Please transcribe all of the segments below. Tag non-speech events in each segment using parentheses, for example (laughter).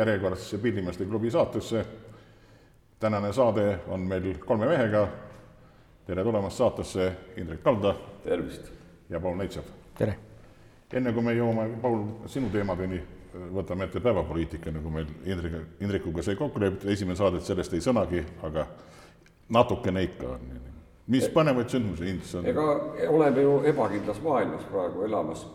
järjekordsesse Pillimeeste klubi saatesse. tänane saade on meil kolme mehega. tere tulemast saatesse, Indrek Kalda. tervist! ja Paul Neitsev. tere! enne kui me jõuame, Paul, sinu teemadeni, võtame ette päevapoliitika, nagu meil Indrek, Indrekuga sai kokku lepitud, esimene saade, et sellest ei sõnagi, aga natukene ikka on. mis põnevaid sündmusi Indias on? ega oleme ju ebakindlas maailmas praegu elamas,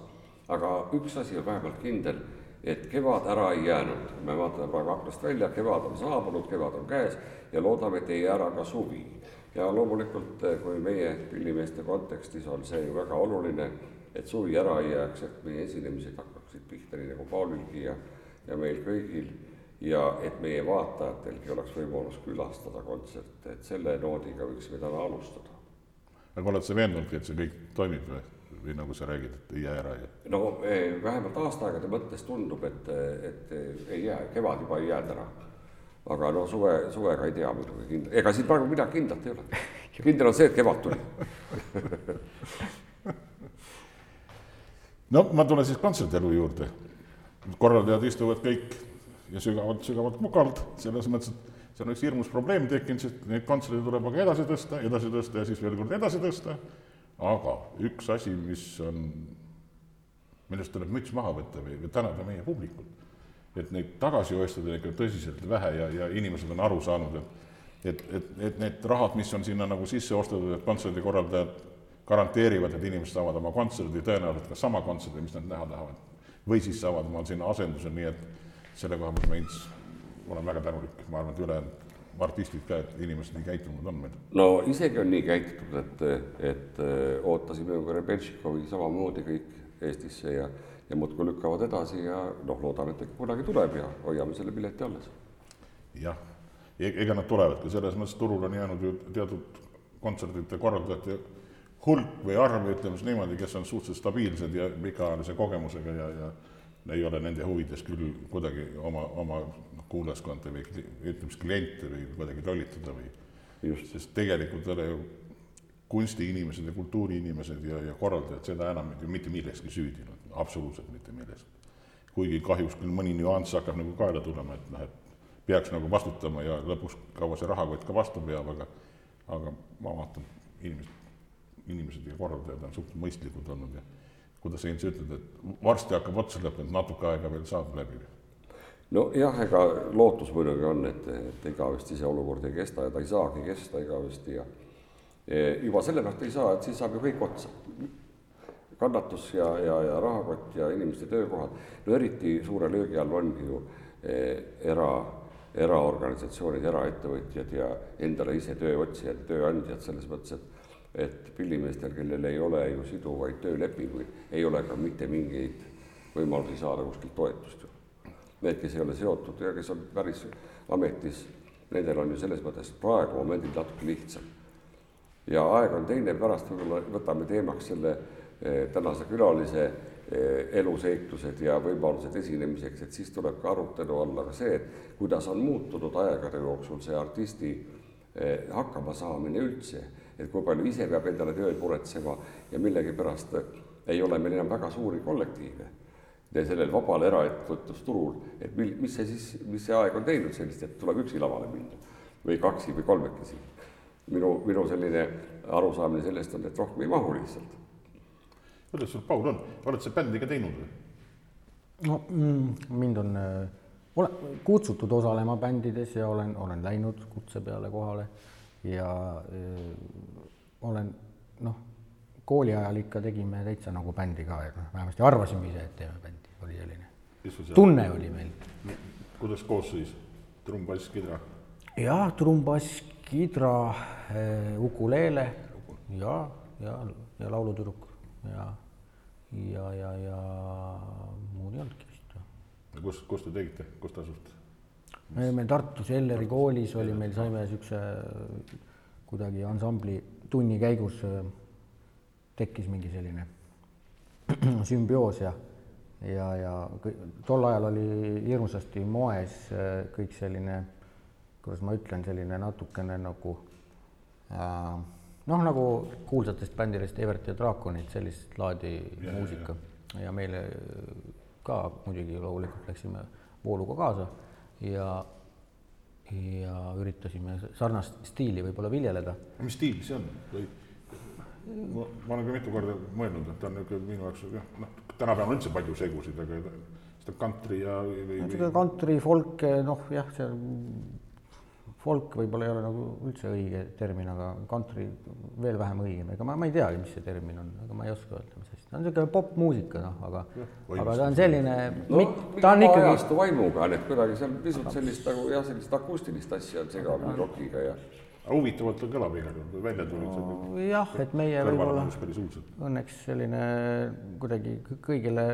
aga üks asi on vähemalt kindel, et kevad ära ei jäänud. me vaatame praegu aknast välja, kevad on saabunud, kevad on käes ja loodame, et ei jää ära ka suvi. ja loomulikult, kui meie pillimeeste kontekstis on see ju väga oluline, et suvi ära ei jääks, et meie esinemised hakkaksid pihta, nii nagu Paulilgi ja, ja meil kõigil ja et meie vaatajatelgi oleks võimalus külastada kontserte, et selle noodiga võiksime täna alustada. aga oled sa veendunudki, et see kõik toimib või, või nagu sa räägid, et ei jää ära ja? no eh, vähemalt aastaaegade mõttes tundub, et, et ei jää, kevad juba ei jäänud ära. aga no suve, suvega ei tea muidugi kindla-, ega siin praegu midagi kindlat ei ole. (laughs) kindel on see, et kevad tuli (laughs) no ma tulen siis kontserdielu juurde. korraldajad istuvad kõik ja sügavalt, sügavalt mugavalt, selles mõttes, et seal oleks hirmus probleem tekkinud, sest neid kontserte tuleb aga edasi tõsta, edasi tõsta ja siis veel kord edasi tõsta. Aga üks asi, mis on, millest tuleb müts maha võtta või, või tänada meie publikut, et neid tagasi oestada ikka tõsiselt vähe ja, ja inimesed on aru saanud, et et, et, et need rahad, mis on sinna nagu sisse ostetud, et kontserdikorraldajad garanteerivad, et inimesed saavad oma kontserdi tõenäoliselt ka sama kontserdi, mis nad näha tahavad. või siis saavad omal sinna asenduse, nii et selle koha pealt ma Ints olen väga tänulik, ma arvan, et ülejäänud artistid ka, et inimesed nii käitunud on meil. no isegi on nii käitutud, et, et ootasime ju Rebetšikovi samamoodi kõik Eestisse ja, ja muudkui lükkavad edasi ja noh, loodame, et kunagi tuleb ja hoiame selle pileti alles. jah, ega nad tulevadki, selles mõttes turul on jäänud ju teatud kontserdite korraldajate hulk või arv, ütleme siis niimoodi, kes on suhteliselt stabiilsed ja pikaajalise kogemusega ja, ja ei ole nende huvides küll kuidagi oma, oma noh, kuulajaskonda või ütleme siis kliente või kuidagi lollitada või just, sest tegelikult ei ole ju kunstiinimesed ja kultuuriinimesed ja, ja korraldajad seda enam ju mitte milleski süüdi, absoluutselt mitte milleski. kuigi kahjuks küll mõni nüanss hakkab nagu kaela tulema, et noh, et peaks nagu vastutama ja lõpuks kaua see rahakott ka vastu peab, aga aga ma vaatan, inimesed, inimesed ja korraldajad on suhteliselt mõistlikud olnud ja kuidas sa ilmselt ütled, et varsti hakkab otsa lõppema, natuke aega veel saab läbi? nojah, ega lootus muidugi on, et, et igavesti see olukord ei kesta ja ta ei saagi kesta igavesti ja juba sellepärast ei saa, et siis saab ju kõik otsa. kannatus ja, ja, ja rahakott ja inimeste töökohad, no eriti suure löögi all ongi ju eh, era, eraorganisatsioonid, eraettevõtjad ja endale ise tööotsijad, tööandjad selles mõttes, et et pillimeestel, kellel ei ole ju siduvaid töölepinguid, ei ole ka mitte mingeid võimalusi saada kuskilt toetust ju. Need, kes ei ole seotud ja kes on päris ametis, nendel on ju selles mõttes praegu momendil natuke lihtsam. ja aeg on teine, pärast võib-olla võtame teemaks selle eh, tänase külalise eh, eluseiklused ja võimalused esinemiseks, et siis tuleb ka arutelu alla ka see, et kuidas on muutunud aegade jooksul see artisti eh, hakkamasaamine üldse et kui palju ise peab endale tööd muretsema ja millegipärast ei ole meil enam väga suuri kollektiive sellel vabal eraettevõtlusturul, et mil, mis see siis, mis see aeg on teinud sellist, et tuleb üksi lavale minna või kaksi või kolmekesi. minu, minu selline arusaamine sellest on, et rohkem ei mahu lihtsalt. kuidas sul, Paul, on, oled sa bändi ka teinud või? no mm, mind on äh,, olen kutsutud osalema bändides ja olen, olen läinud kutse peale kohale ja öö, olen noh, kooli ajal ikka tegime täitsa nagu bändi ka, et noh, vähemasti arvasime ise, et teeme bändi, oli selline tunne oli meil. kuidas koosseis, trumm, bass, kidra? jah, trumm, bass, kidra, ukuleele ja, ja, ja laulutüdruk ja, ja, ja, ja muud ei olnudki vist. kus, kus te tegite, kus te asusite? Me olime Tartus Elleri koolis oli meil, saime niisuguse kuidagi ansambli tunni käigus tekkis mingi selline (clears throat) sümbioos ja, ja, ja tol ajal oli hirmsasti moes kõik selline, kuidas ma ütlen, selline natukene nagu äh, noh, nagu kuulsatest bändidest Evert ja Draakonid, sellist laadi ja, muusika ja, ja. ja meile ka muidugi loomulikult läksime vooluga kaasa ja, ja üritasime sarnast stiili võib-olla viljeleda. mis stiil see on ma, ma olen ka mitu korda mõelnud, et ta on niisugune minu jaoks jah, noh, tänapäeval on üldse palju segusid, aga seda kantri ja või, või... kantri, folk, noh jah, see folk võib-olla ei ole nagu üldse õige termin, aga country veel vähem õigem, ega ma, ma ei teagi, mis see termin on, aga ma ei oska öelda, mis asi, ta on niisugune popmuusika, noh, aga, aga ta on selline no,, ta on ikkagi. ajastu vaimuga on, et kuidagi seal pisut sellist nagu jah, sellist akustilist asja on segamini rokiga ja huvitavalt kõlab igal juhul, kui välja tulid no,. jah, et meie võib-olla õnneks selline kuidagi kõigile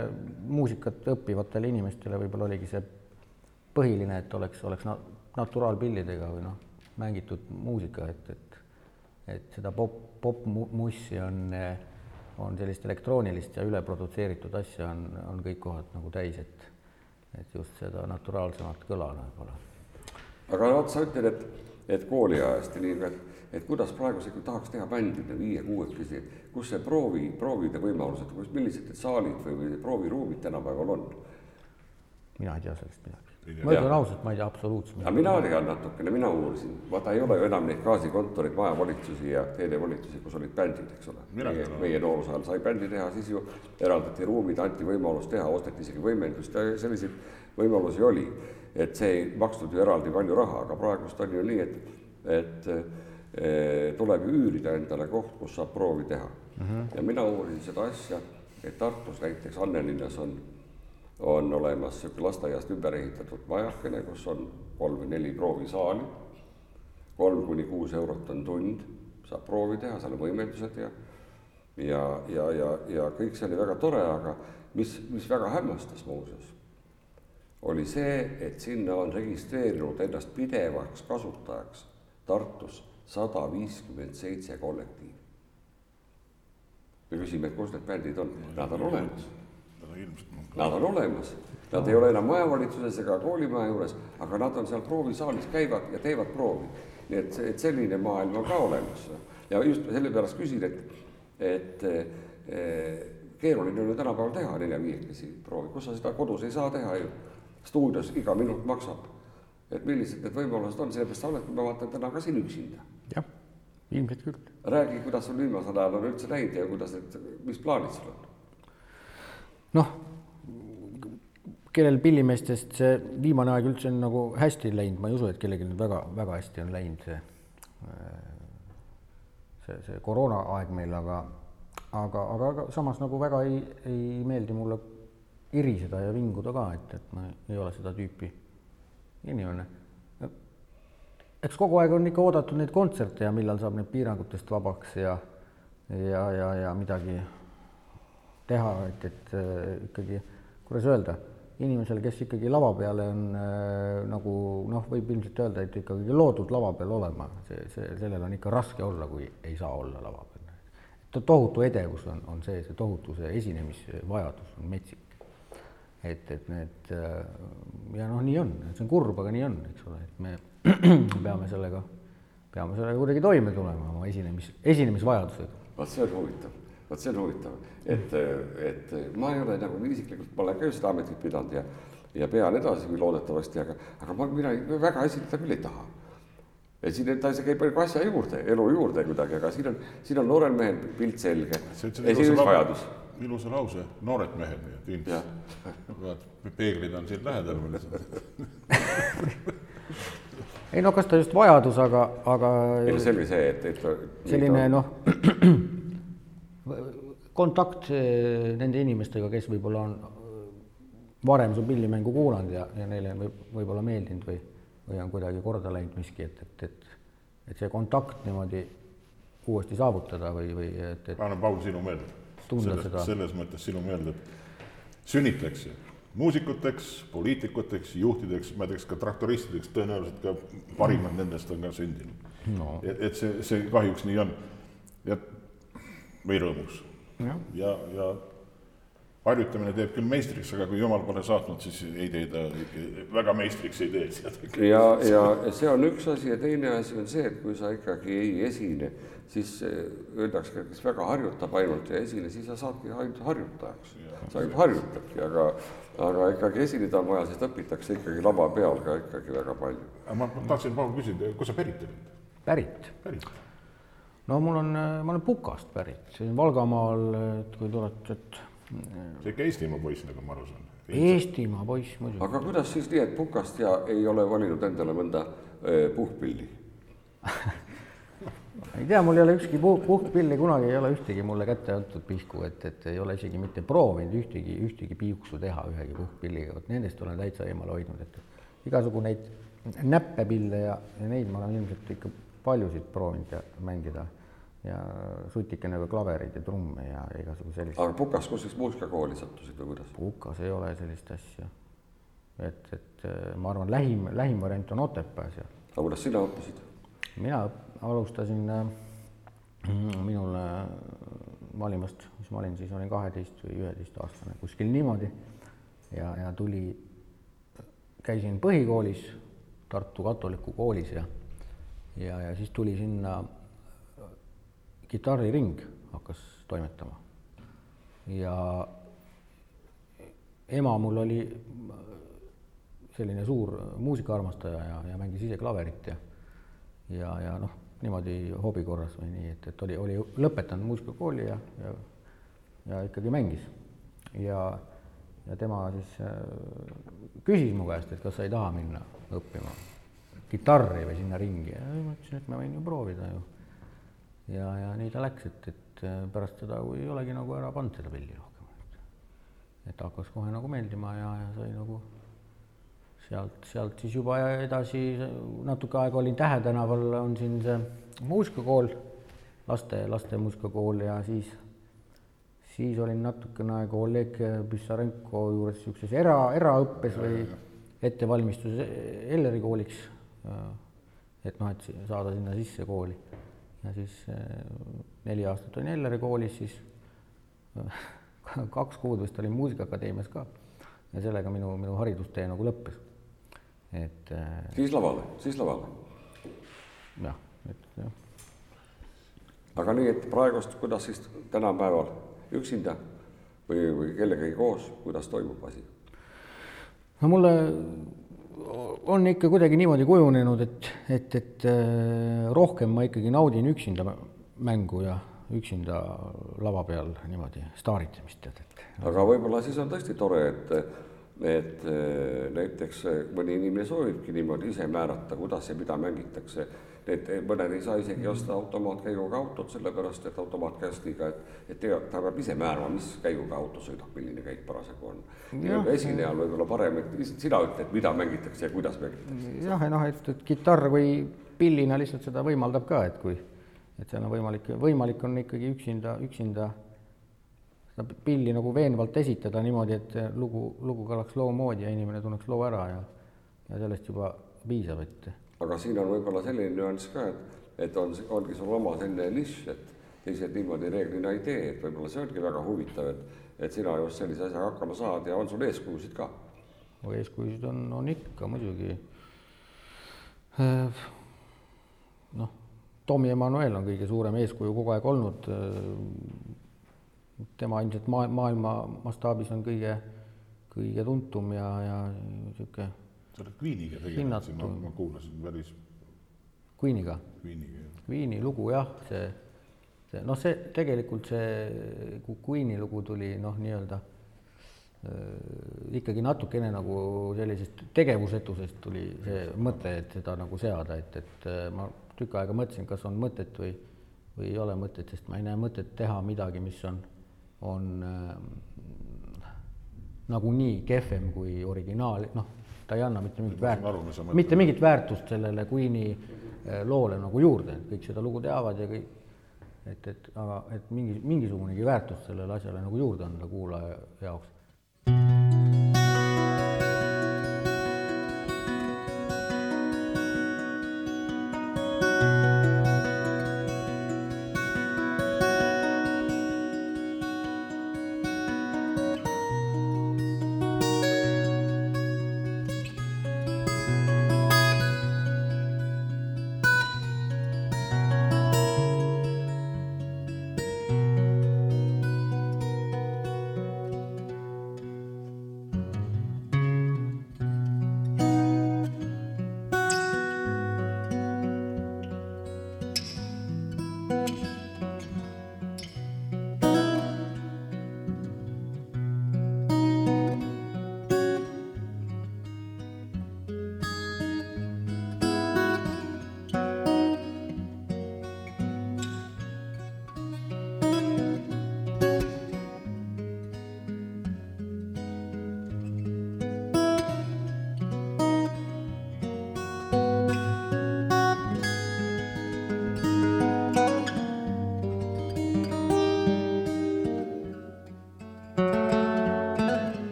muusikat õppivatele inimestele võib-olla oligi see põhiline, et oleks, oleks naturaalpillidega või noh, mängitud muusika, et, et et seda pop, popmussi on, on sellist elektroonilist ja üleprodutseeritud asja on, on kõik kohad nagu täis, et et just seda naturaalsemat kõla võib-olla. aga vot sa ütled, et, et kooliajast ja nii, et, et kuidas praegu sa ikka tahaks teha bändi viie-kuuekesi, kus see proovi, proovide võimalused, kus, millised need saalid või, või prooviruumid tänapäeval on? mina ei tea sellest midagi ma ütlen ausalt, ma ei tea absoluutselt. aga mina tean natukene, mina uurisin, vaata ei ole ju enam neid gaasikontoreid, majavalitsusi ja teedevolitusi, kus olid bändid, eks ole. meie, meie nooruse ajal sai bändi teha, siis ju eraldati ruumid, anti võimalus teha, osteti isegi võimendust ja selliseid võimalusi oli. et see ei maksnud ju eraldi palju raha, aga praegust on ju nii, et, et e, tuleb ju üürida endale koht, kus saab proovi teha mm. -hmm. ja mina uurisin seda asja, et Tartus näiteks Annelinnas on on olemas niisugune lasteaiast ümber ehitatud majakene, kus on kolm või neli proovisaali, kolm kuni kuus eurot on tund, saab proovi teha, seal on võimendused ja ja, ja, ja, ja kõik see oli väga tore, aga mis, mis väga hämmastas muuseas, oli see, et sinna on registreerinud ennast pidevaks kasutajaks Tartus sada viiskümmend seitse kollektiivi. me küsime, et kus need bändid on, nad on olemas Nad on olemas, nad ei ole enam majavalitsuses ega koolimaja juures, aga nad on seal proovisaalis, käivad ja teevad proovi. nii et, et selline maailm on ka olemas ja just sellepärast küsin, et, et eh, keeruline on ju tänapäeval teha nelja-viiekesi proovi, kus sa seda kodus ei saa teha ju. stuudios iga minut maksab. et millised need võimalused on, sellepärast sa oled, ma vaatan täna ka siin üksinda. jah, ilmselt küll. räägi, kuidas sul viimasel ajal on üldse läinud ja kuidas need, mis plaanid sul on? Noh kellel pillimeestest see viimane aeg üldse on nagu hästi läinud, ma ei usu, et kellelgi nüüd väga-väga hästi on läinud see, see, see koroonaaeg meil, aga, aga, aga, aga samas nagu väga ei, ei meeldi mulle iriseda ja vinguda ka, et, et ma ei ole seda tüüpi inimene. eks kogu aeg on ikka oodatud neid kontserte ja millal saab need piirangutest vabaks ja, ja, ja, ja midagi teha, et, et ikkagi, kuidas öelda inimesel, kes ikkagi lava peale on äh, nagu noh, võib ilmselt öelda, et ikkagi loodud lava peal olema, see, see, sellel on ikka raske olla, kui ei saa olla lava peal. tohutu edevus on, on see, see tohutu see esinemisvajadus on metsik. et, et need äh, ja noh, nii on, see on kurb, aga nii on, eks ole, et me (clears throat) peame sellega, peame sellega kuidagi toime tulema, oma esinemis, esinemisvajadusega. vot see on huvitav vot see on huvitav, et, et ma ei ole nagu isiklikult, ma olen ka ju seda ametit pidanud ja, ja pean edasi loodetavasti, aga, aga ma, mina väga esindada küll ei taha. et siin ta see käib nagu asja juurde, elu juurde kuidagi, aga siin on, siin on noorel mehel pilt selge, esinemisvajadus ilusa lause, noored mehed, nii et ilmselt, peeglid on siin lähedal ei no kas ta just vajadus, aga, aga. ei no selge see, et, et. selline noh kontakt nende inimestega, kes võib-olla on varem su pillimängu kuulanud ja, ja neile võib, võib-olla meeldinud või, või on kuidagi korda läinud miski, et, et, et, et see kontakt niimoodi uuesti saavutada või, või et, et. annan, Paul, sinu meelde. selles, selles mõttes sinu meelde, et sünnitaks muusikuteks, poliitikuteks, juhtideks, ma ei tea, kas ka traktoristideks, tõenäoliselt ka parimad mm. nendest on ka sündinud no.. et, et see, see kahjuks nii on. Ja või rõõmus. ja, ja, ja harjutamine teeb küll meistriks, aga kui jumal pole saatnud, siis ei tee ta väga meistriks ei tee seda. ja, ja see on üks asi ja teine asi on see, et kui sa ikkagi ei esine siis öeldakse, et kes väga harjutab ainult ja esine, siis sa saadki ainult harjutajaks. sa ainult harjutadki, aga, aga ikkagi esineda on vaja, sest õpitakse ikkagi lava peal ka ikkagi väga palju. ma tahtsin, Paul, küsida, kust sa pärit oled? pärit? pärit? No mul on, ma olen Pukast pärit, siin Valgamaal, et kui tuled, et see ikka Eestimaa poiss, nagu ma aru saan. Eestimaa poiss muidugi. aga kuidas siis nii, et Pukast ja ei ole valinud endale mõnda eh, puhkpilli (laughs) ei tea, mul ei ole ükski puh-, puhkpilli kunagi ei ole ühtegi mulle kätte antud pihku, et, et ei ole isegi mitte proovinud ühtegi, ühtegi piuksu teha ühegi puhkpilliga, vot nendest olen täitsa eemale hoidnud, et igasugu neid näppepille ja, ja neid ma olen ilmselt ikka paljusid proovinud ja mängida ja sutikene ka klavereid ja trumme ja igasugu sellist. aga Pukas, kus siis muusikakooli sattusid või kuidas? Pukas ei ole sellist asja. et, et ma arvan, lähim, lähim variant on Otepää seal. aga kuidas sina õppisid? mina alustasin äh, minul äh, valimast, mis ma olin siis, olin kaheteist või üheteistaastane, kuskil niimoodi. ja, ja tuli, käisin põhikoolis, Tartu katoliku koolis ja, ja, ja siis tuli sinna äh, kitarriring hakkas toimetama. ja ema mul oli selline suur muusikaarmastaja ja, ja mängis ise klaverit ja ja, ja noh, niimoodi hobi korras või nii, et, et oli, oli lõpetanud muusikakooli ja, ja, ja ikkagi mängis. ja, ja tema siis äh, küsis mu käest, et kas sa ei taha minna õppima kitarri või sinna ringi ja ma ütlesin, et ma võin ju proovida ju. Ja, ja nii ta läks, et, et äh, pärast seda, kui ei olegi nagu ära pannud seda pilli rohkem, et et hakkas kohe nagu meeldima ja, ja sai nagu sealt, sealt siis juba edasi natuke aega olin Tähe tänaval, on siin see muusikakool, laste, laste muusikakool ja siis, siis olin natukene aega Oleg Pissarenko juures niisuguses era, eraõppes või ettevalmistuses Elleri kooliks. et noh, et saada sinna sisse kooli ja siis neli aastat olin Elleri koolis, siis (laughs) kaks kuud vist olin Muusikaakadeemias ka ja sellega minu, minu haridustee nagu lõppes et. Äh, siis lavale, siis lavale. jah, et jah. aga nii, et praegust, kuidas siis tänapäeval üksinda või, või kellegagi koos, kuidas toimub asi? no mulle on ikka kuidagi niimoodi kujunenud, et, et, et äh, rohkem ma ikkagi naudin üksinda mängu ja üksinda lava peal niimoodi staaritsemist, tead, et. aga võib-olla siis on tõesti tore, et et eh, näiteks mõni inimene soovibki niimoodi ise määrata, kuidas ja mida mängitakse. Et mõned ei saa isegi osta automaatkäiguga autot, sellepärast et automaatkästiga, et, et tegelikult ta peab ise määrama, mis käiguga auto sõidab, milline käik parasjagu on. esinejal võib-olla parem, et lihtsalt sina ütled, mida mängitakse ja kuidas mängitakse. jah, noh, et, et kitarr või pillina lihtsalt seda võimaldab ka, et kui, et seal on võimalik, võimalik on ikkagi üksinda, üksinda seda pilli nagu veenvalt esitada niimoodi, et lugu, lugu kõlaks loo moodi ja inimene tunneks loo ära ja, ja sellest juba piisab, et. Aga siin on võib-olla selline nüanss ka, et, et on, ongi sul oma selline nišš, et teised niimoodi reeglina ei tee, et võib-olla see ongi väga huvitav, et, et sina just sellise asjaga hakkama saad ja on sul eeskujusid ka? no eeskujusid on, on ikka muidugi. noh, Tommy Emmanuel on kõige suurem eeskuju kogu aeg olnud tema ilmselt maa, maailma mastaabis on kõige, kõige tuntum ja, ja niisugune sa oled Queeniga tegelikult ma, ma kuulasin päris. Queeniga? Queeniga, jah. Queeni lugu jah, see, see noh, see tegelikult see Queeni lugu tuli noh, nii-öelda äh, ikkagi natukene nagu sellisest tegevusetusest tuli see mõte, et seda nagu seada, et, et äh, ma tükk aega mõtlesin, kas on mõtet või, või ei ole mõtet, sest ma ei näe mõtet teha midagi, mis on on äh, nagunii kehvem kui originaal, noh, ta ei anna mitte mingit väärtust, mitte mingit väärtust sellele Queen'i äh, loole nagu juurde, et kõik seda lugu teavad ja kõik, et, et aga, et mingi, mingisugunegi väärtust sellele asjale nagu juurde anda kuulaja jaoks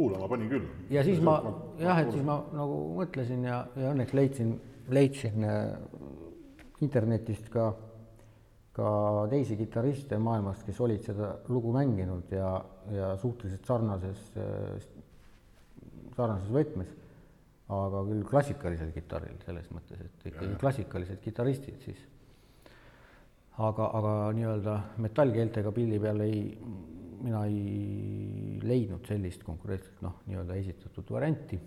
kuulama pani küll. ja siis ma jah, et siis ma nagu mõtlesin ja, ja õnneks leidsin, leidsin äh, internetist ka, ka teisi kitarriste maailmast, kes olid seda lugu mänginud ja, ja suhteliselt sarnases, sarnases võtmes. aga küll klassikalisel kitarril selles mõttes, et ikkagi klassikalised kitarristid siis. aga, aga nii-öelda metallkeeltega pilli peal ei, mina ei leidnud sellist konkreetset noh, nii-öelda esitatud varianti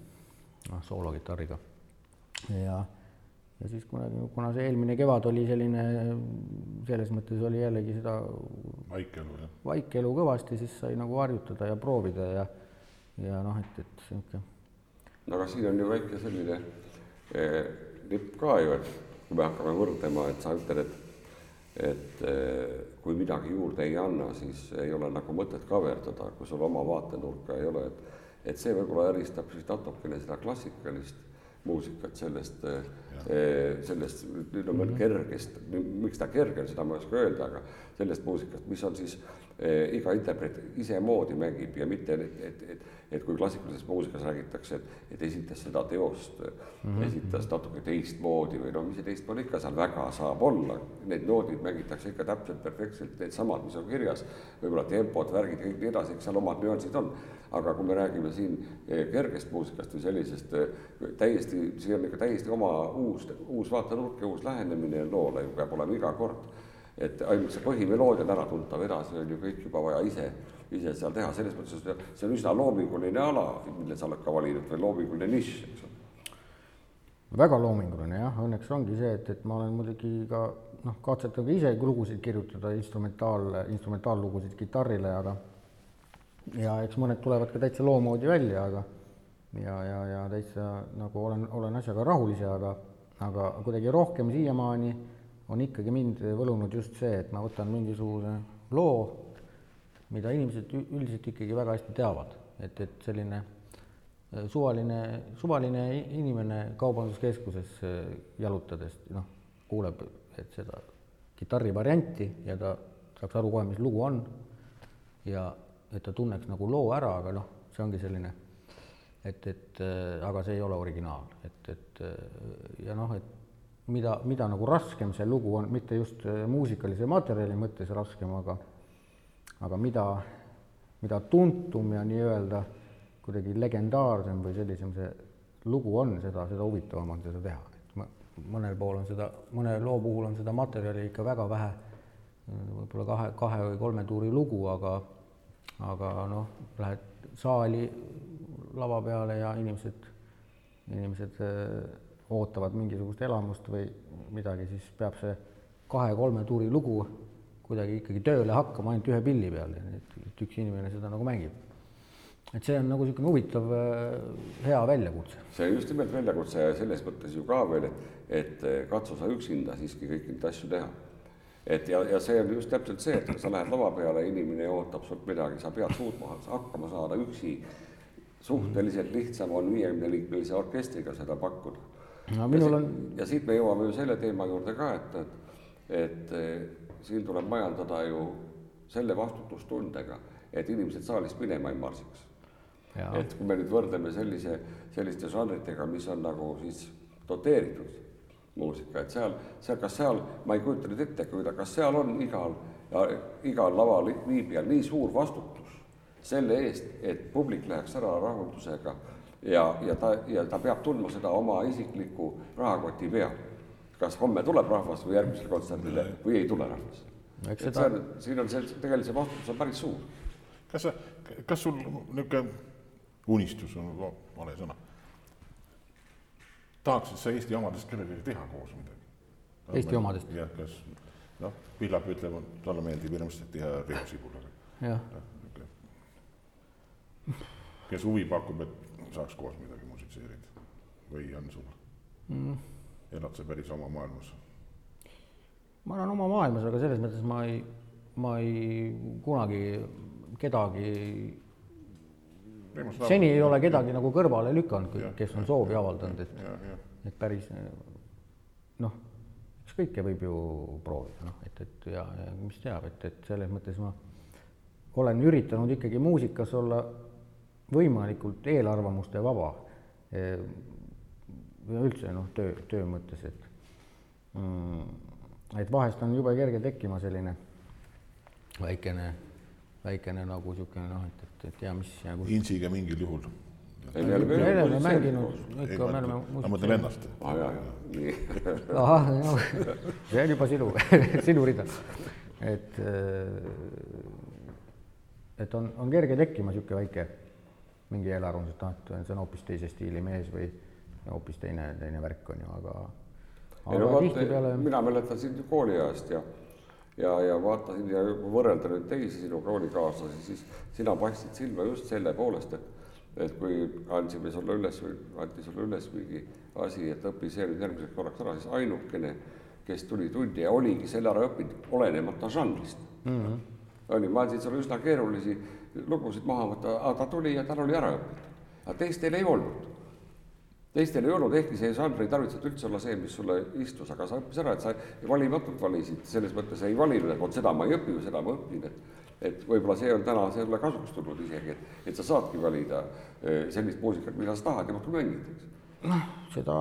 noh, soolokitarriga ja ja siis kunagi, kuna see eelmine kevad oli selline, selles mõttes oli jällegi seda vaikelu, jah. vaikelu kõvasti, siis sai nagu harjutada ja proovida ja, ja noh, et, et niisugune. no aga siin on ju väike selline eh, nipp ka ju, et kui me hakkame võrdlema, et sa ütled, et, et eh, kui midagi juurde ei anna, siis ei ole nagu mõtet kaverdada, kui sul oma vaatenurka ei ole, et, et see võib-olla eristab siis natukene seda klassikalist muusikat sellest, eh, sellest ütleme mm -hmm. kergest, miks ta kerge on, seda ma ei oska öelda, aga sellest muusikast, mis on siis eh, iga interpreet isemoodi mängib ja mitte, et, et, et, et kui klassikalises muusikas räägitakse, et, et esitas seda teost mm, -hmm. esitas natuke teistmoodi või no mis see teistmoodi ikka seal väga saab olla, need noodid mängitakse ikka täpselt perfektselt needsamad, mis on kirjas, võib-olla tempod, värgid kõik nii edasi, eks seal omad nüansid on aga kui me räägime siin eh, kergest muusikast või sellisest eh, täiesti, see on ikka täiesti oma uus, uus vaatenurk ja uus lähenemine loole ju peab olema iga kord. et ainult see põhimeloodia on äratuntav, edasi on ju kõik juba vaja ise, ise seal teha, selles mõttes see on üsna loominguline ala, mille sa oled ka valinud või loominguline nišš, eks ole. väga loominguline jah, õnneks ongi see, et, et ma olen muidugi ka noh, katsetanud ka ise lugusid kirjutada, instrumentaal, instrumentaallugusid kitarrile, aga ja eks mõned tulevad ka täitsa loo moodi välja, aga ja, ja, ja täitsa nagu olen, olen asjaga rahul ise, aga, aga kuidagi rohkem siiamaani on ikkagi mind võlunud just see, et ma võtan mingisuguse loo, mida inimesed üldiselt ikkagi väga hästi teavad, et, et selline äh, suvaline, suvaline inimene kaubanduskeskuses äh, jalutades, noh, kuuleb, et seda kitarri varianti ja ta saaks aru kohe, mis lugu on ja et ta tunneks nagu loo ära, aga noh, see ongi selline, et, et äh, aga see ei ole originaal, et, et ja noh, et mida, mida nagu raskem see lugu on, mitte just muusikalise materjali mõttes raskem, aga aga mida, mida tuntum ja nii-öelda kuidagi legendaarsem või sellisem see lugu on, seda, seda huvitavam on seda teha, et mõnel pool on seda, mõne loo puhul on seda materjali ikka väga vähe, võib-olla kahe, kahe või kolme tuuri lugu, aga aga noh, lähed saali lava peale ja inimesed, inimesed äh, ootavad mingisugust elamust või midagi, siis peab see kahe-kolme tuuri lugu kuidagi ikkagi tööle hakkama ainult ühe pilli peal ja et üks inimene seda nagu mängib. et see on nagu niisugune huvitav, äh, hea väljakutse. see on just nimelt väljakutse ja selles mõttes ju ka veel, et, et katsu sa üksinda siiski kõiki neid asju teha et ja, ja see on just täpselt see, et kui sa lähed lava peale, inimene ootab sult midagi, sa pead suutma hakkama saada üksi. suhteliselt lihtsam on viiekümneliikmelise orkestriga seda pakkuda. no minul on. ja siit me jõuame ju selle teema juurde ka, et, et, et siin tuleb majandada ju selle vastutustundega, et inimesed saalist minema ei marsiks. et kui me nüüd võrdleme sellise, selliste žanritega, mis on nagu siis doteeritud muusika, et seal, seal, kas seal, ma ei kujuta nüüd ette, kas seal on igal, igal laval viibijal nii suur vastutus selle eest, et publik läheks ära rahuldusega ja, ja ta, ja ta peab tundma seda oma isikliku rahakoti peal. Kas homme tuleb rahvas või järgmisele kontserdile või ei tule rahvas. et seda... see on, siin on see, tegelikult see vastutus on päris suur. kas sa, kas sul niisugune unistus on vale sõna tahaksid sa Eesti omadest kellegagi teha koos midagi? Eesti omadest? jah, kas noh, Pillak ütleb, talle meeldib hirmsasti teha Riho Sibulaga. jah. kes huvi pakub, et saaks koos midagi musitseerida või on sul mm.? Elad sa päris oma maailmas? ma elan oma maailmas, aga selles mõttes ma ei, ma ei kunagi kedagi seni ei ole kedagi nagu kõrvale lükanud, kes on soovi avaldanud, et, et päris noh, ükskõike võib ju proovida, noh, et, et ja, ja mis teab, et, et selles mõttes ma olen üritanud ikkagi muusikas olla võimalikult eelarvamuste vaba. Üldse noh, töö, töö mõttes, et mm, et vahest on jube kerge tekkima selline väikene, väikene nagu niisugune noh, et, et, et tea, mis ja kus. Insiga mingil juhul. me oleme mänginud, ikka me oleme. ma mõtlen ennast. aa ah, jaa, jaa, nii. (laughs) ahah, see on juba sinu (laughs) sinu rida. et, et on, on kerge tekkima niisugune väike mingi eelarvamus, et noh, et see on hoopis teise stiili mees või hoopis teine, teine värk on ju, aga. ei no tihtipeale... mina mäletan sind kooliajast ja, ja, ja vaatasin ja võrrelda nüüd teisi sinu koolikaaslasi, siis sina paistsid silma just selle poolest, et et kui andsime sulle üles või anti sulle üles mingi asi, et õpi see nüüd järgmiseks korraks ära, siis ainukene, kes tuli tundi ja oligi selle ära õppinud, olenemata žanrist mm. -hmm. oli, ma andsin sulle üsna keerulisi lugusid maha võtta, aga ta tuli ja tal oli ära õpitud. aga teistel ei olnud. Teistel ei olnud, ehkki see žanr ei tarvitsenud üldse olla see, mis sulle istus, aga sa õppis ära, et sa valimatult valisid, selles mõttes ei valinud, et vot seda ma ei õpi või seda ma õpin, et et võib-olla see on täna sulle kasuks tulnud isegi, et, et sa saadki valida eh, sellist muusikat, mida sa tahad ja muudkui mängid, eks. noh, seda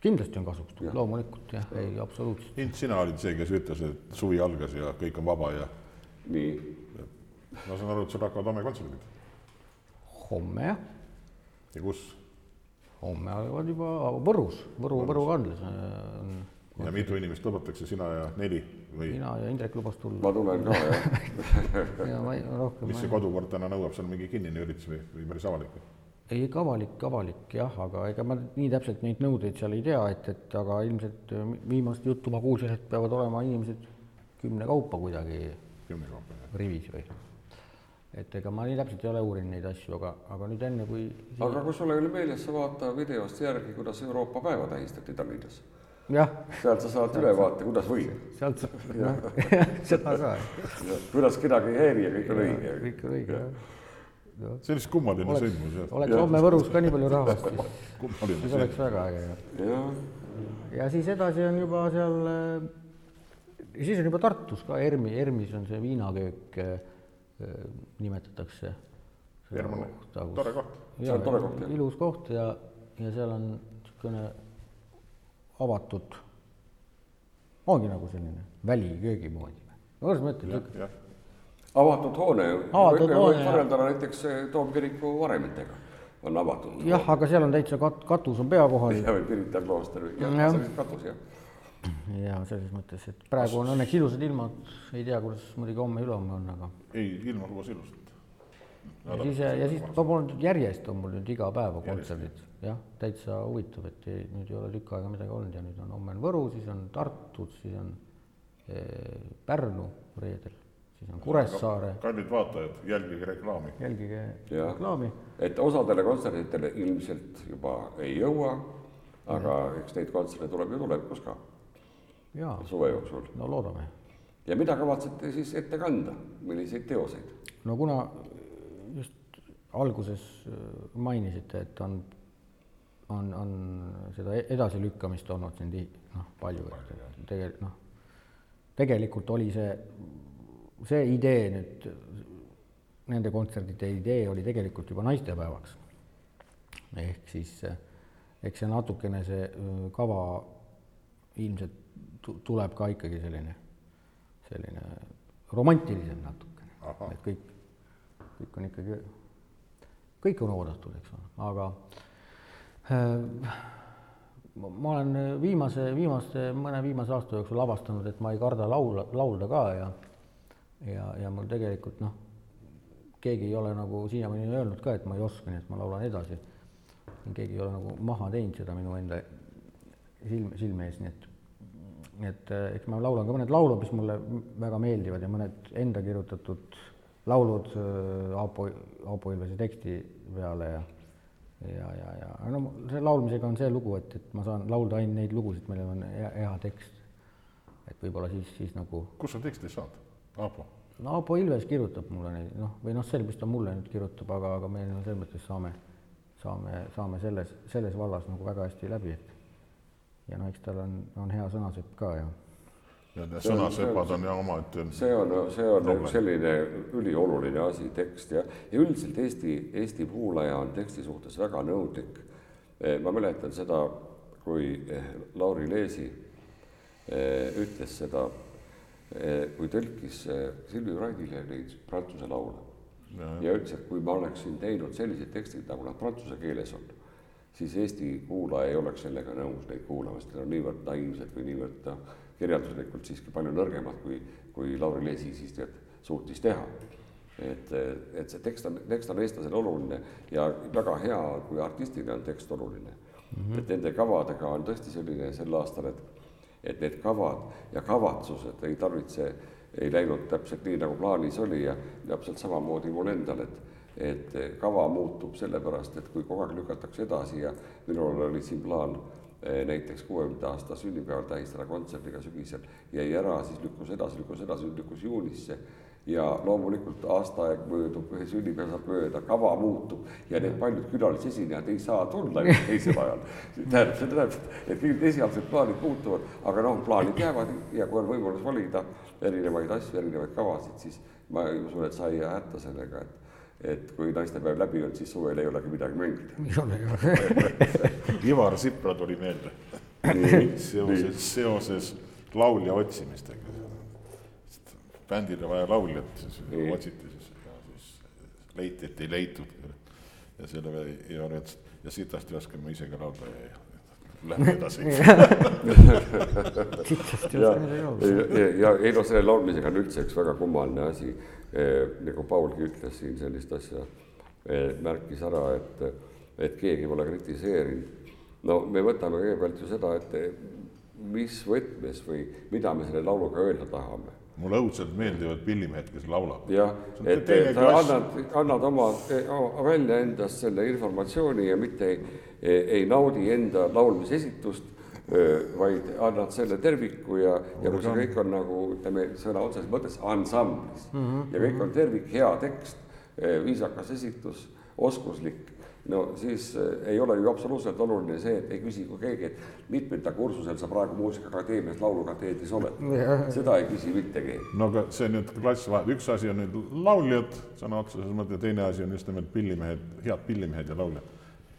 kindlasti on kasuks tulnud, loomulikult jah, ei absoluutselt. Sina olid see, kes ütles, et suvi algas ja kõik on vaba ja. nii ma saan aru, et sul hakkavad homme kontserdid? homme jah. ja kus? Homme algavad juba Võrus, Võru, Võru kandlas on. ja mitu inimest lubatakse, sina ja neli või? mina ja Indrek lubas tulla. ma tulen ka jah (laughs) ja ma ei, rohkem. mis see kodukord täna nõuab, seal mingi kinnine üritus või, või päris avalik? ei, ikka avalik, avalik jah, aga ega ma nii täpselt neid nõudeid seal ei tea, et, et aga ilmselt viimast juttu ma kuulsin, et peavad olema inimesed kümne kaupa kuidagi. kümne kaupa, jah. rivis või et ega ma nii täpselt ei ole uurinud neid asju, aga, aga nüüd enne kui siin... aga kui sul ei ole meeles, sa vaata videost järgi, kuidas Euroopa päeva tähistati Tallinnas. sealt sa saad ülevaate, kuidas võib. sealt saab, (laughs) noh, (laughs) seda ka. kuidas kedagi ei häiri ja kõik on õige. kõik on õige, jah. see on vist kummaline sündmus, jah. oleks homme Võrus ka nii palju rahvast, siis, (laughs) siis oleks väga äge. ja, ja siis edasi on juba seal, siis on juba Tartus ka ERMi, ERMis on see viinaköök Äh, nimetatakse. tore koht. see on tore koht, ilus koht ja, ja seal on niisugune avatud, ongi nagu selline väliköögi moodi. kuidas ma ütlen? avatud hoone, avatud hoone. võrrelda näiteks Toomkiriku varemetega on avatud. jah, aga seal on täitsa kat-, katus on pea kohal. (laughs) ja, või Pirita klooster või, jah, selline katus, jah ja selles mõttes, et praegu on õnneks ilusad ilmad, ei tea, kuidas muidugi homme-ülehomme on, aga. ei, ilm on koos ilusad. ja siis, ja siis ma polnud järjest on mul nüüd iga päev kontserdid, jah, täitsa huvitav, et ei, nüüd ei ole tükk aega midagi olnud ja nüüd on homme on Võru, siis on Tartud, siis on eh, Pärnu reedel, siis on Kuressaare. kallid vaatajad, jälgige reklaami. jälgige ja. reklaami. et osadele kontsertidele ilmselt juba ei jõua, aga eks neid kontserte tuleb ju tulevikus ka suve jooksul. no loodame. ja mida kavatsete siis ette kanda, milliseid teoseid? no kuna just alguses äh, mainisite, et on, on, on seda e-, edasilükkamist olnud siin noh, palju, et tegelikult noh, tegelikult oli see, see idee nüüd, nende kontserdite idee oli tegelikult juba naistepäevaks. ehk siis eks see natukene, see äh, kava ilmselt tuleb ka ikkagi selline, selline romantilisem natukene, et kõik, kõik on ikkagi, kõik on oodatud, eks ole, aga äh, ma olen viimase, viimaste, mõne viimase aasta jooksul avastanud, et ma ei karda laula, laulda ka ja ja, ja mul tegelikult noh, keegi ei ole nagu siiamaani öelnud ka, et ma ei oska, nii et ma laulan edasi. keegi ei ole nagu maha teinud seda minu enda silm, silme ees, nii et nii et äh, eks ma laulan ka mõned laulud, mis mulle väga meeldivad ja mõned enda kirjutatud laulud äh, Aapo, Aapo Ilvese teksti peale ja ja, ja, ja no selle laulmisega on see lugu, et, et ma saan laulda ainult neid lugusid, millel on hea, hea tekst. et võib-olla siis, siis nagu. kust sa teksti saad, Aapo? no Aapo Ilves kirjutab mulle neid, noh, või noh, sel, mis ta mulle nüüd kirjutab, aga, aga me no, selles mõttes saame, saame, saame selles, selles vallas nagu väga hästi läbi, et ja no eks tal on, on hea sõnasepp ka ja. ja need sõnasepad on ja omaette see on, see on nagu selline ülioluline asi, tekst ja, ja üldiselt Eesti, Eesti kuulaja on teksti suhtes väga nõudlik. Eh, ma mäletan seda, kui eh, Lauri Leesi eh, ütles seda, kui tõlkis Silvi Raidile neid prantsuse laule ja, ja ütles, et kui ma oleksin teinud sellised tekstid, nagu nad prantsuse keeles on, siis Eesti kuulaja ei oleks sellega nõus neid kuulama, sest nad on niivõrd naiivsed või niivõrd kirjanduslikult siiski palju nõrgemad, kui, kui Lauri Leesi siis tead, suutis teha. et, et see tekst on, tekst on eestlasele oluline ja väga hea, kui artistile on tekst oluline mm. -hmm. et nende kavadega on tõesti selline sel aastal, et, et need kavad ja kavatsused ei tarvitse, ei läinud täpselt nii, nagu plaanis oli ja täpselt samamoodi mul endal, et et kava muutub sellepärast, et kui kogu aeg lükatakse edasi ja minul oli siin plaan Eh, näiteks kuuekümnenda aasta sünnipäeval tähistada kontserdiga sügisel, jäi ära, siis lükkus edasi, lükkus edasi, lükkus juunisse ja loomulikult aasta aeg möödub, sünnipäev saab mööda, kava muutub ja need paljud külalisesinejad ei saa tulla teisel ajal. tähendab, see tähendab, et kõik esialgsed plaanid muutuvad, aga noh, plaanid jäävad ja kui on võimalus valida erinevaid asju, erinevaid kavasid, siis ma usun, et sa ei jää hätta sellega, et et kui naistepäev läbi on, siis suvel ei olegi midagi mängida. ei ole, ei ole. (laughs) Ivar Sipra tuli meelde seoses, seoses laulja otsimistega. bändile vaja lauljat, siis nii. otsiti siis ja siis leiti, et ei leitud. ja selle peale Ivar ütles, ja sitasti oskan ma ise ka laulda ja lähme edasi. (laughs) Ja, ja, ja ei no selle laulmisega on üldse üks väga kummaline asi. Eh, nagu Paulgi ütles siin sellist asja, eh, märkis ära, et, et keegi pole kritiseerinud. no me võtame kõigepealt ju seda, et mis võtmes või mida me selle lauluga öelda tahame mulle õudselt meeldivad pillimehed, kes laulavad. jah, et sa annad, annad oma, välja endast selle informatsiooni ja mitte ei, ei naudi enda laulmisesitust vaid annad selle terviku ja, ja kui see kõik on nagu ütleme sõna otseses mõttes ansamblis mm -hmm. ja kõik on tervik, hea tekst, viisakas esitus, oskuslik, no siis ei ole ju absoluutselt oluline see, et ei küsi kui keegi, et mitmendal kursusel sa praegu Muusikaakadeemias Laulukateedris oled. seda ei küsi mitte keegi. no aga see nüüd klassivahe, üks asi on nüüd lauljad sõna otseses mõttes, teine asi on just nimelt pillimehed, head pillimehed ja lauljad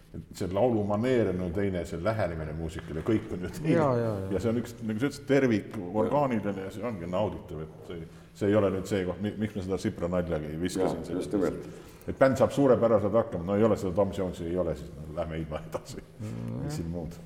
et see laulumaneer on ju teine, see lähenemine muusikale, kõik on ju teine. ja, ja, ja see on üks, nagu sa ütlesid, tervik orgaanidele ja see ongi nauditav, et see, see ei ole nüüd see koht, miks me seda Sipra naljagi viskasin. just nimelt. Et bänd saab suurepäraselt hakkama, no ei ole seda Tom Jonesi ei ole, siis no, lähme ilma edasi mm., mis siin muud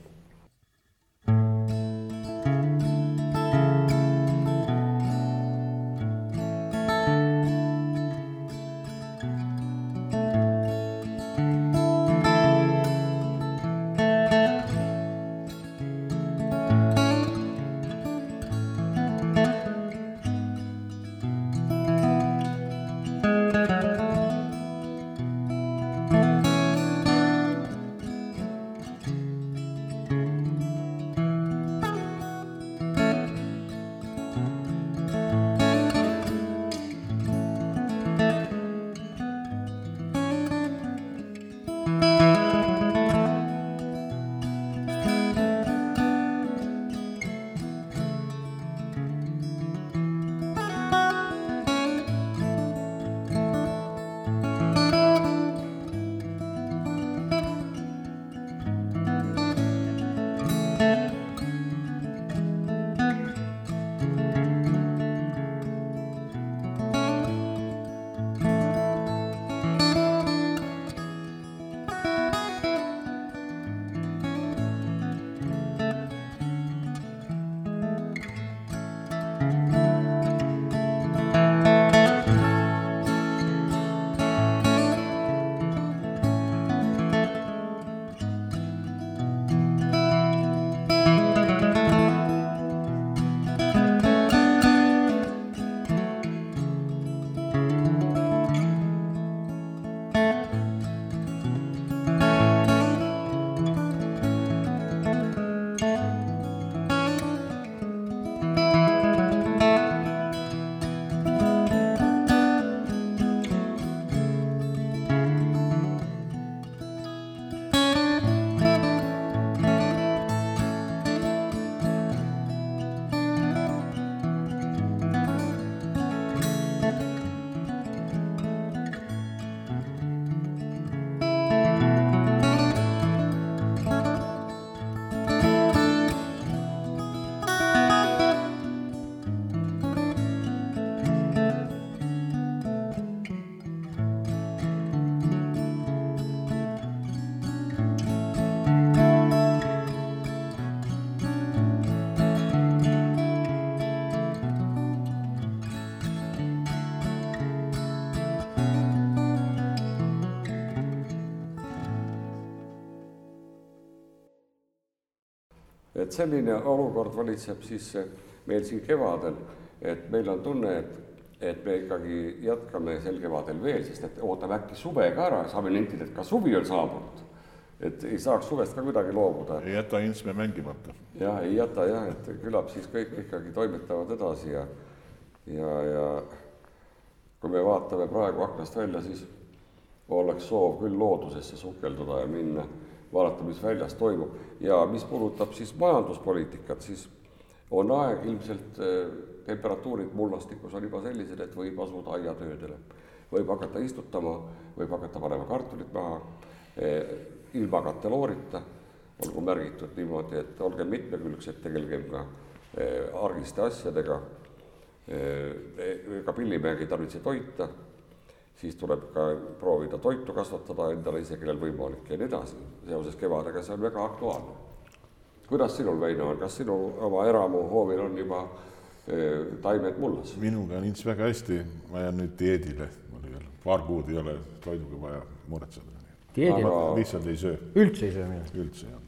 et selline olukord valitseb siis meil siin kevadel, et meil on tunne, et et me ikkagi jätkame sel kevadel veel, sest et ootame äkki suve ka ära, saame nentida, et ka suvi on saabunud. et ei saaks suvest ka kuidagi loobuda. ei jäta Intsme mängimata. jah, ei jäta jah, et küllap siis kõik ikkagi toimetavad edasi ja, ja, ja kui me vaatame praegu aknast välja, siis oleks soov küll loodusesse sukelduda ja minna, vaadata, mis väljas toimub. ja mis puudutab siis majanduspoliitikat, siis on aeg ilmselt temperatuurid mullastikus on juba sellised, et võib asuda aiatöödele. võib hakata istutama, võib hakata panema kartulit maha eh, ilma kateloorita, olgu märgitud niimoodi, et olgem mitmekülgsed, tegelgem ka eh, argiste asjadega eh,. ega pillimäegi ei tarvitse toita, siis tuleb ka proovida toitu kasvatada endale ise, kellel võimalik ja nii edasi. seoses kevadega see on väga aktuaalne. kuidas sinul, Väino, on, kas sinu oma eramuhoovil on juba taimed mullas. minuga on ints väga hästi, ma jään nüüd dieedile, mul ei ole, paar kuud ei ole toiduga vaja muretseda. dieedil Aga... lihtsalt ei söö, üldse ei söö midagi, üldse jah.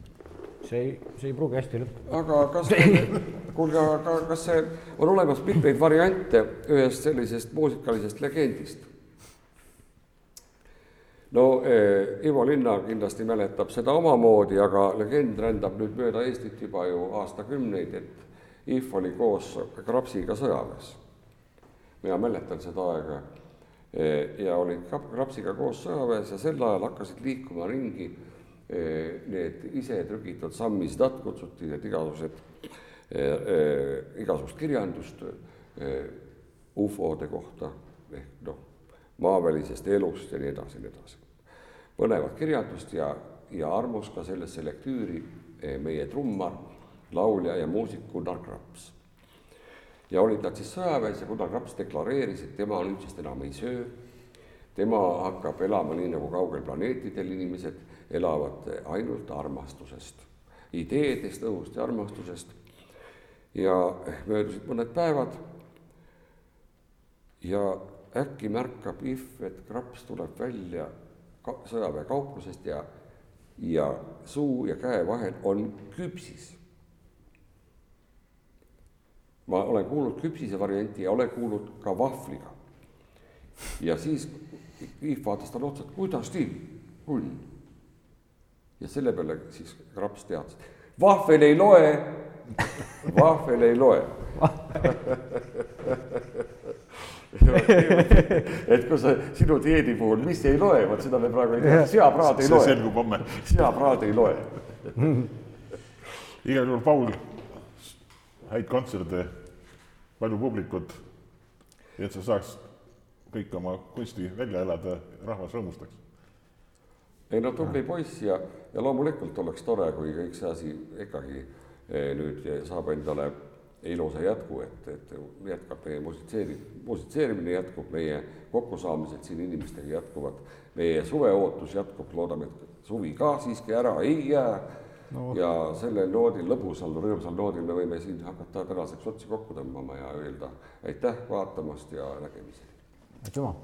see ei, see ei pruugi hästi lõppeda. aga kas, (laughs) kuulge, aga kas see on olemas mitmeid variante ühest sellisest muusikalisest legendist? No eh, Ivo Linna kindlasti mäletab seda omamoodi, aga legend rändab nüüd mööda Eestit juba ju aastakümneid, et IF oli koos Krapsiga sõjaväes. mina mäletan seda aega e, ja olid Krapsiga koos sõjaväes ja sel ajal hakkasid liikuma ringi e, need isetrükitud sammisdat, kutsuti need igasugused, igasugust kirjandust ufode kohta ehk noh, maavälisest elust ja nii edasi ja nii edasi. Põnevat kirjandust ja, ja armus ka sellesse lektüüri meie trummar laulja ja muusik Gunnar Graps. ja olid nad siis sõjaväes ja Gunnar Graps deklareeris, et tema nüüdsest enam ei söö, tema hakkab elama nii, nagu kaugel planeetidel inimesed elavad ainult armastusest, ideedest, õhust ja armastusest. ja möödusid mõned päevad ja äkki märkab If, et Kraps tuleb välja sõjaväekauplusest ja, ja suu ja käe vahel on küpsis ma olen kuulnud küpsise varianti ja olen kuulnud ka vahvliga. ja siis Kiif vaatas talle otsa, et kuidas nii, kunn. ja selle peale siis Kraps teatas, vahvel ei loe, vahvel ei loe (laughs) et kui sa sinu dieedi puhul, mis ei loe, vot seda me praegu ei tea, seapraad ei loe. see selgub homme. seapraad ei loe igal juhul Paul häid kontserte, palju publikut, et sa saaks kõik oma kunsti välja elada, rahvas rõõmustaks. ei no tubli poiss ja, ja loomulikult oleks tore, kui kõik see asi ikkagi eh, nüüd saab endale ilusa jätku, et, et jätkab meie musitseeri-, musitseerimine jätkub, meie kokkusaamised siin inimestega jätkuvad, meie suveootus jätkub, loodame, et suvi ka siiski ära ei jää no.. ja sellel noodil, lõbusal, rõõmsal noodil me võime siin hakata tänaseks otsi kokku tõmbama ja öelda aitäh vaatamast ja nägemiseni. aitüma.